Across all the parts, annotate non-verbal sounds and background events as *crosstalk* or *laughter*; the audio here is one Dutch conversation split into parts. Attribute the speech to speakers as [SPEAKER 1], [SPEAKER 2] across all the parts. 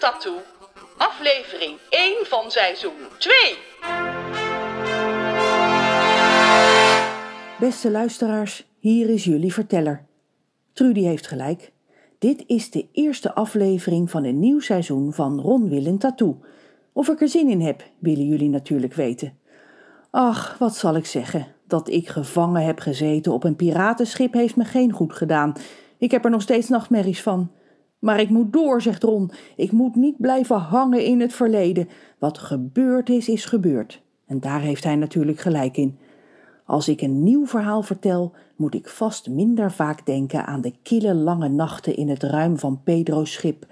[SPEAKER 1] Tattoo, aflevering 1 van seizoen 2.
[SPEAKER 2] Beste luisteraars, hier is jullie verteller. Trudy heeft gelijk. Dit is de eerste aflevering van een nieuw seizoen van Ron Willen Tattoo. Of ik er zin in heb, willen jullie natuurlijk weten. Ach, wat zal ik zeggen? Dat ik gevangen heb gezeten op een piratenschip heeft me geen goed gedaan. Ik heb er nog steeds nachtmerries van. Maar ik moet door, zegt Ron. Ik moet niet blijven hangen in het verleden. Wat gebeurd is, is gebeurd. En daar heeft hij natuurlijk gelijk in. Als ik een nieuw verhaal vertel, moet ik vast minder vaak denken aan de kille lange nachten in het ruim van Pedro's schip.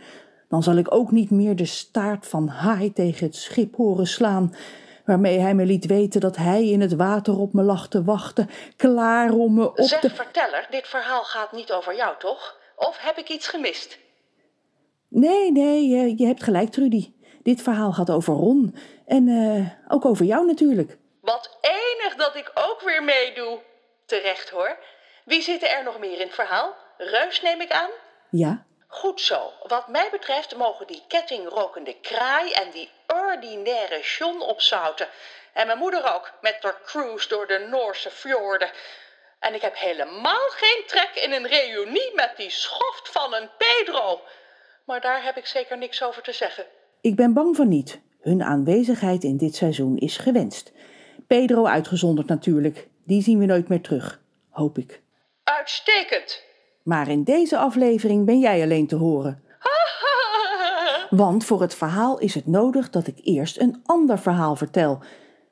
[SPEAKER 2] Dan zal ik ook niet meer de staart van haai tegen het schip horen slaan, waarmee hij me liet weten dat hij in het water op me lag te wachten, klaar om me op
[SPEAKER 1] Zeg
[SPEAKER 2] te...
[SPEAKER 1] verteller, dit verhaal gaat niet over jou, toch? Of heb ik iets gemist?
[SPEAKER 2] Nee, nee, je, je hebt gelijk, Trudy. Dit verhaal gaat over Ron en eh, ook over jou natuurlijk.
[SPEAKER 1] Wat enig dat ik ook weer meedoe. Terecht hoor. Wie zitten er nog meer in het verhaal? Reus neem ik aan?
[SPEAKER 2] Ja,
[SPEAKER 1] Goed zo. Wat mij betreft mogen die kettingrokende kraai en die ordinaire John opzouten. En mijn moeder ook, met haar cruise door de Noorse fjorden. En ik heb helemaal geen trek in een reunie met die schoft van een Pedro. Maar daar heb ik zeker niks over te zeggen.
[SPEAKER 2] ik ben bang van niet. Hun aanwezigheid in dit seizoen is gewenst. Pedro uitgezonderd natuurlijk. Die zien we nooit meer terug, hoop ik.
[SPEAKER 1] Uitstekend.
[SPEAKER 2] Maar in deze aflevering ben jij alleen te horen. *laughs* Want voor het verhaal is het nodig dat ik eerst een ander verhaal vertel.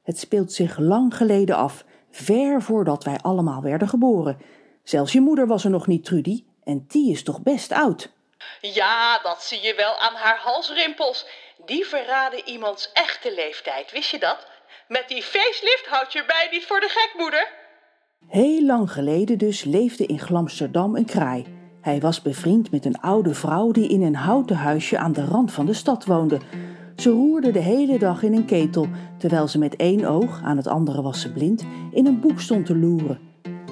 [SPEAKER 2] Het speelt zich lang geleden af, ver voordat wij allemaal werden geboren. Zelfs je moeder was er nog niet, Trudy, en die is toch best oud.
[SPEAKER 1] Ja, dat zie je wel aan haar halsrimpels. Die verraden iemands echte leeftijd, wist je dat? Met die facelift houd je mij niet voor de gek, moeder.
[SPEAKER 2] Heel lang geleden dus leefde in Glamsterdam een kraai. Hij was bevriend met een oude vrouw die in een houten huisje aan de rand van de stad woonde. Ze roerde de hele dag in een ketel, terwijl ze met één oog, aan het andere was ze blind, in een boek stond te loeren.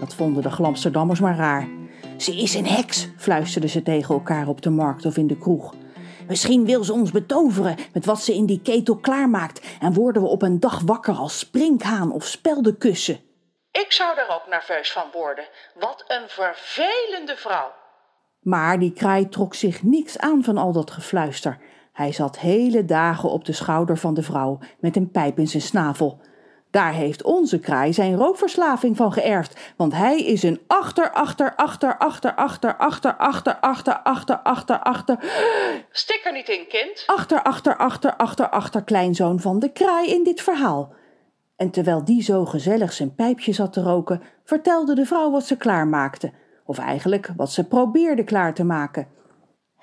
[SPEAKER 2] Dat vonden de Glamsterdammers maar raar. Ze is een heks, fluisterden ze tegen elkaar op de markt of in de kroeg. Misschien wil ze ons betoveren met wat ze in die ketel klaarmaakt en worden we op een dag wakker als sprinkhaan of speldenkussen.
[SPEAKER 1] Ik zou daar ook nerveus van worden. Wat een vervelende vrouw.
[SPEAKER 2] Maar die kraai trok zich niks aan van al dat gefluister. Hij zat hele dagen op de schouder van de vrouw met een pijp in zijn snavel. Daar heeft onze kraai zijn rookverslaving van geërfd, want hij is een achter, achter, achter, achter, achter, achter, achter, achter, achter, achter, achter,
[SPEAKER 1] Stik er niet in, kind.
[SPEAKER 2] achter, achter, achter, achter, achter, kleinzoon van de kraai in dit verhaal. En terwijl die zo gezellig zijn pijpje zat te roken, vertelde de vrouw wat ze klaarmaakte. Of eigenlijk wat ze probeerde klaar te maken.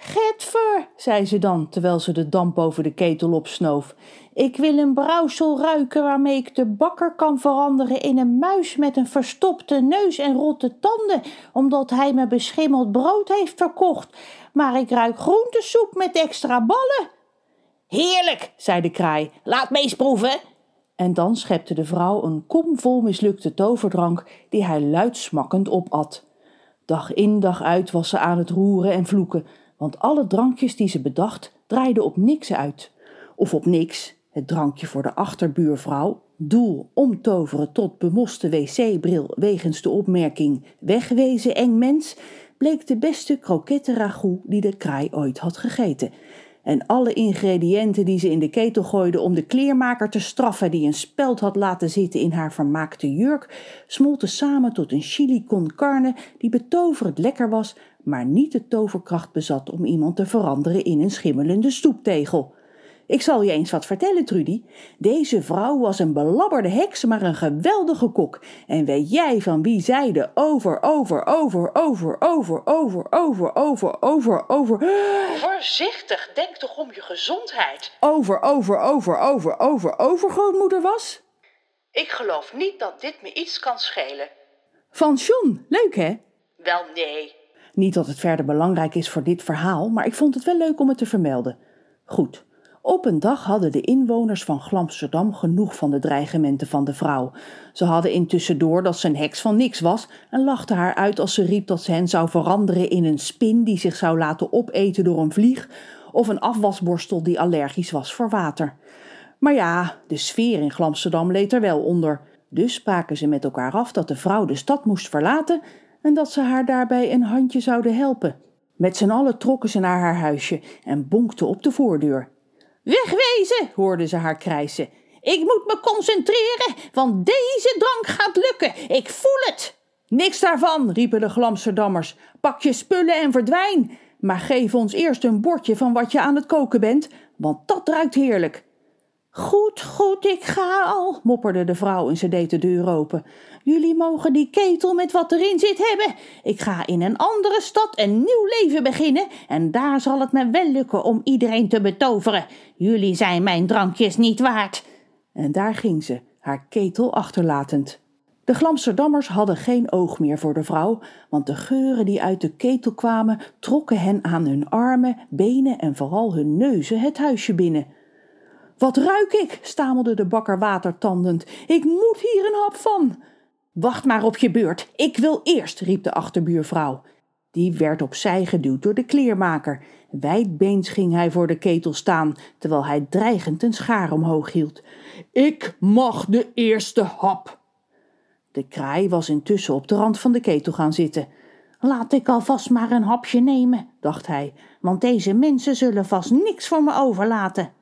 [SPEAKER 2] Getver, zei ze dan, terwijl ze de damp over de ketel opsnoof. Ik wil een brouwsel ruiken waarmee ik de bakker kan veranderen in een muis met een verstopte neus en rotte tanden, omdat hij me beschimmeld brood heeft verkocht. Maar ik ruik groentesoep met extra ballen. Heerlijk, zei de kraai. Laat me eens proeven. En dan schepte de vrouw een kom vol mislukte toverdrank die hij luidsmakkend opat. Dag in dag uit was ze aan het roeren en vloeken, want alle drankjes die ze bedacht draaiden op niks uit. Of op niks, het drankje voor de achterbuurvrouw, doel omtoveren tot bemoste wc-bril wegens de opmerking wegwezen eng mens, bleek de beste kroketten ragout die de kraai ooit had gegeten. En alle ingrediënten die ze in de ketel gooide om de kleermaker te straffen die een speld had laten zitten in haar vermaakte jurk, smolten samen tot een chili con carne die betoverend lekker was, maar niet de toverkracht bezat om iemand te veranderen in een schimmelende stoeptegel. Ik zal je eens wat vertellen, Trudy. Deze vrouw was een belabberde heks, maar een geweldige kok. En weet jij van wie zij de over, over, over, over, over, over, over, over, over, over,
[SPEAKER 1] Voorzichtig, denk toch om je gezondheid.
[SPEAKER 2] over, over, over, over, over, overgrootmoeder was?
[SPEAKER 1] Ik geloof niet dat dit me iets kan schelen.
[SPEAKER 2] Van John. Leuk, hè?
[SPEAKER 1] Wel nee.
[SPEAKER 2] Niet dat het verder belangrijk is voor dit verhaal, maar ik vond het wel leuk om het te vermelden. Goed. Op een dag hadden de inwoners van Glamsterdam genoeg van de dreigementen van de vrouw. Ze hadden intussen door dat ze een heks van niks was en lachten haar uit als ze riep dat ze hen zou veranderen in een spin die zich zou laten opeten door een vlieg, of een afwasborstel die allergisch was voor water. Maar ja, de sfeer in Glamsterdam leed er wel onder. Dus spraken ze met elkaar af dat de vrouw de stad moest verlaten en dat ze haar daarbij een handje zouden helpen. Met z'n allen trokken ze naar haar huisje en bonkten op de voordeur. Wegwezen, hoorden ze haar krijsen. Ik moet me concentreren, want deze drank gaat lukken. Ik voel het. Niks daarvan, riepen de Glamsterdammers. Pak je spullen en verdwijn. Maar geef ons eerst een bordje van wat je aan het koken bent, want dat ruikt heerlijk. Goed, goed, ik ga al, mopperde de vrouw en ze deed de deur open. Jullie mogen die ketel met wat erin zit hebben. Ik ga in een andere stad een nieuw leven beginnen en daar zal het me wel lukken om iedereen te betoveren. Jullie zijn mijn drankjes niet waard. En daar ging ze, haar ketel achterlatend. De Glamsterdammers hadden geen oog meer voor de vrouw, want de geuren die uit de ketel kwamen trokken hen aan hun armen, benen en vooral hun neuzen het huisje binnen. Wat ruik ik? stamelde de bakker watertandend. Ik moet hier een hap van. Wacht maar op je beurt. Ik wil eerst, riep de achterbuurvrouw. Die werd opzij geduwd door de kleermaker. Wijdbeens ging hij voor de ketel staan, terwijl hij dreigend een schaar omhoog hield. Ik mag de eerste hap. De kraai was intussen op de rand van de ketel gaan zitten. Laat ik alvast maar een hapje nemen, dacht hij, want deze mensen zullen vast niks voor me overlaten.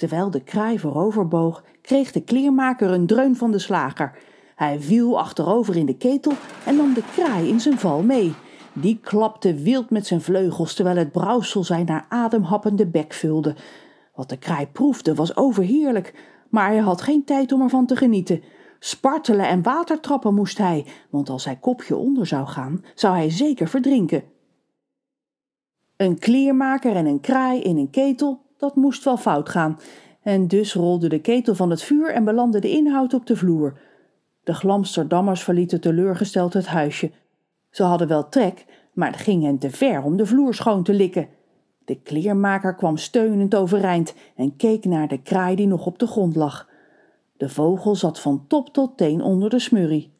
[SPEAKER 2] Terwijl de kraai vooroverboog, kreeg de kleermaker een dreun van de slager. Hij viel achterover in de ketel en nam de kraai in zijn val mee. Die klapte wild met zijn vleugels terwijl het brouwsel zijn naar ademhappende bek vulde. Wat de kraai proefde was overheerlijk, maar hij had geen tijd om ervan te genieten. Spartelen en watertrappen moest hij, want als hij kopje onder zou gaan, zou hij zeker verdrinken. Een kleermaker en een kraai in een ketel, dat moest wel fout gaan. En dus rolde de ketel van het vuur en belandde de inhoud op de vloer. De Glamsterdammers verlieten teleurgesteld het huisje. Ze hadden wel trek, maar het ging hen te ver om de vloer schoon te likken. De kleermaker kwam steunend overeind en keek naar de kraai die nog op de grond lag. De vogel zat van top tot teen onder de smurrie.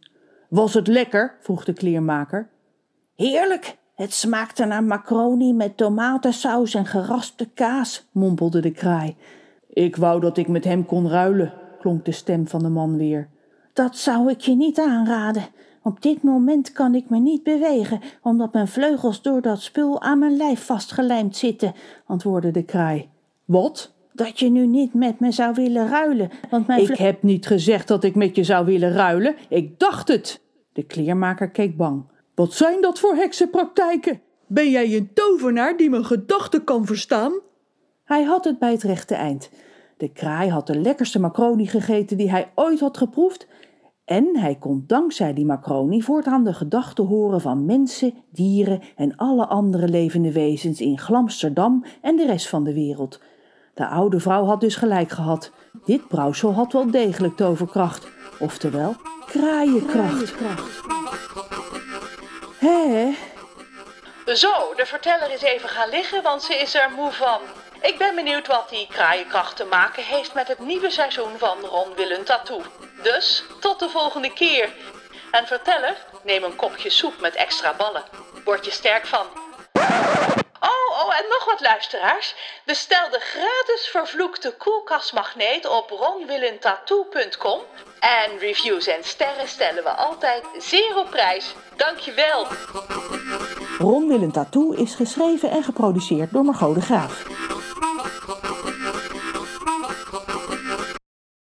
[SPEAKER 2] Was het lekker? vroeg de kleermaker. Heerlijk, het smaakte naar macaroni met tomatensaus en geraspte kaas, mompelde de kraai. Ik wou dat ik met hem kon ruilen, klonk de stem van de man weer. Dat zou ik je niet aanraden. Op dit moment kan ik me niet bewegen, omdat mijn vleugels door dat spul aan mijn lijf vastgelijmd zitten, antwoordde de kraai. Wat? Dat je nu niet met me zou willen ruilen, want mijn Ik heb niet gezegd dat ik met je zou willen ruilen. Ik dacht het. De kleermaker keek bang. Wat zijn dat voor heksenpraktijken? Ben jij een tovenaar die mijn gedachten kan verstaan? Hij had het bij het rechte eind. De kraai had de lekkerste macaroni gegeten die hij ooit had geproefd en hij kon dankzij die macaroni voortaan de gedachten horen van mensen, dieren en alle andere levende wezens in Glamsterdam en de rest van de wereld. De oude vrouw had dus gelijk gehad. Dit brouwsel had wel degelijk toverkracht, oftewel kraaienkracht. Hé?
[SPEAKER 1] Zo, de verteller is even gaan liggen, want ze is er moe van. Ik ben benieuwd wat die kraaienkracht te maken heeft met het nieuwe seizoen van Ron Willen Tattoo. Dus tot de volgende keer. En verteller, neem een kopje soep met extra ballen. Word je sterk van. En nog wat luisteraars. Bestel de gratis vervloekte koelkastmagneet op ronwillentattoo.com. En reviews en sterren stellen we altijd zeer op prijs. Dankjewel.
[SPEAKER 2] Ron Willem Tattoo is geschreven en geproduceerd door Margot de Graaf.